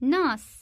Nas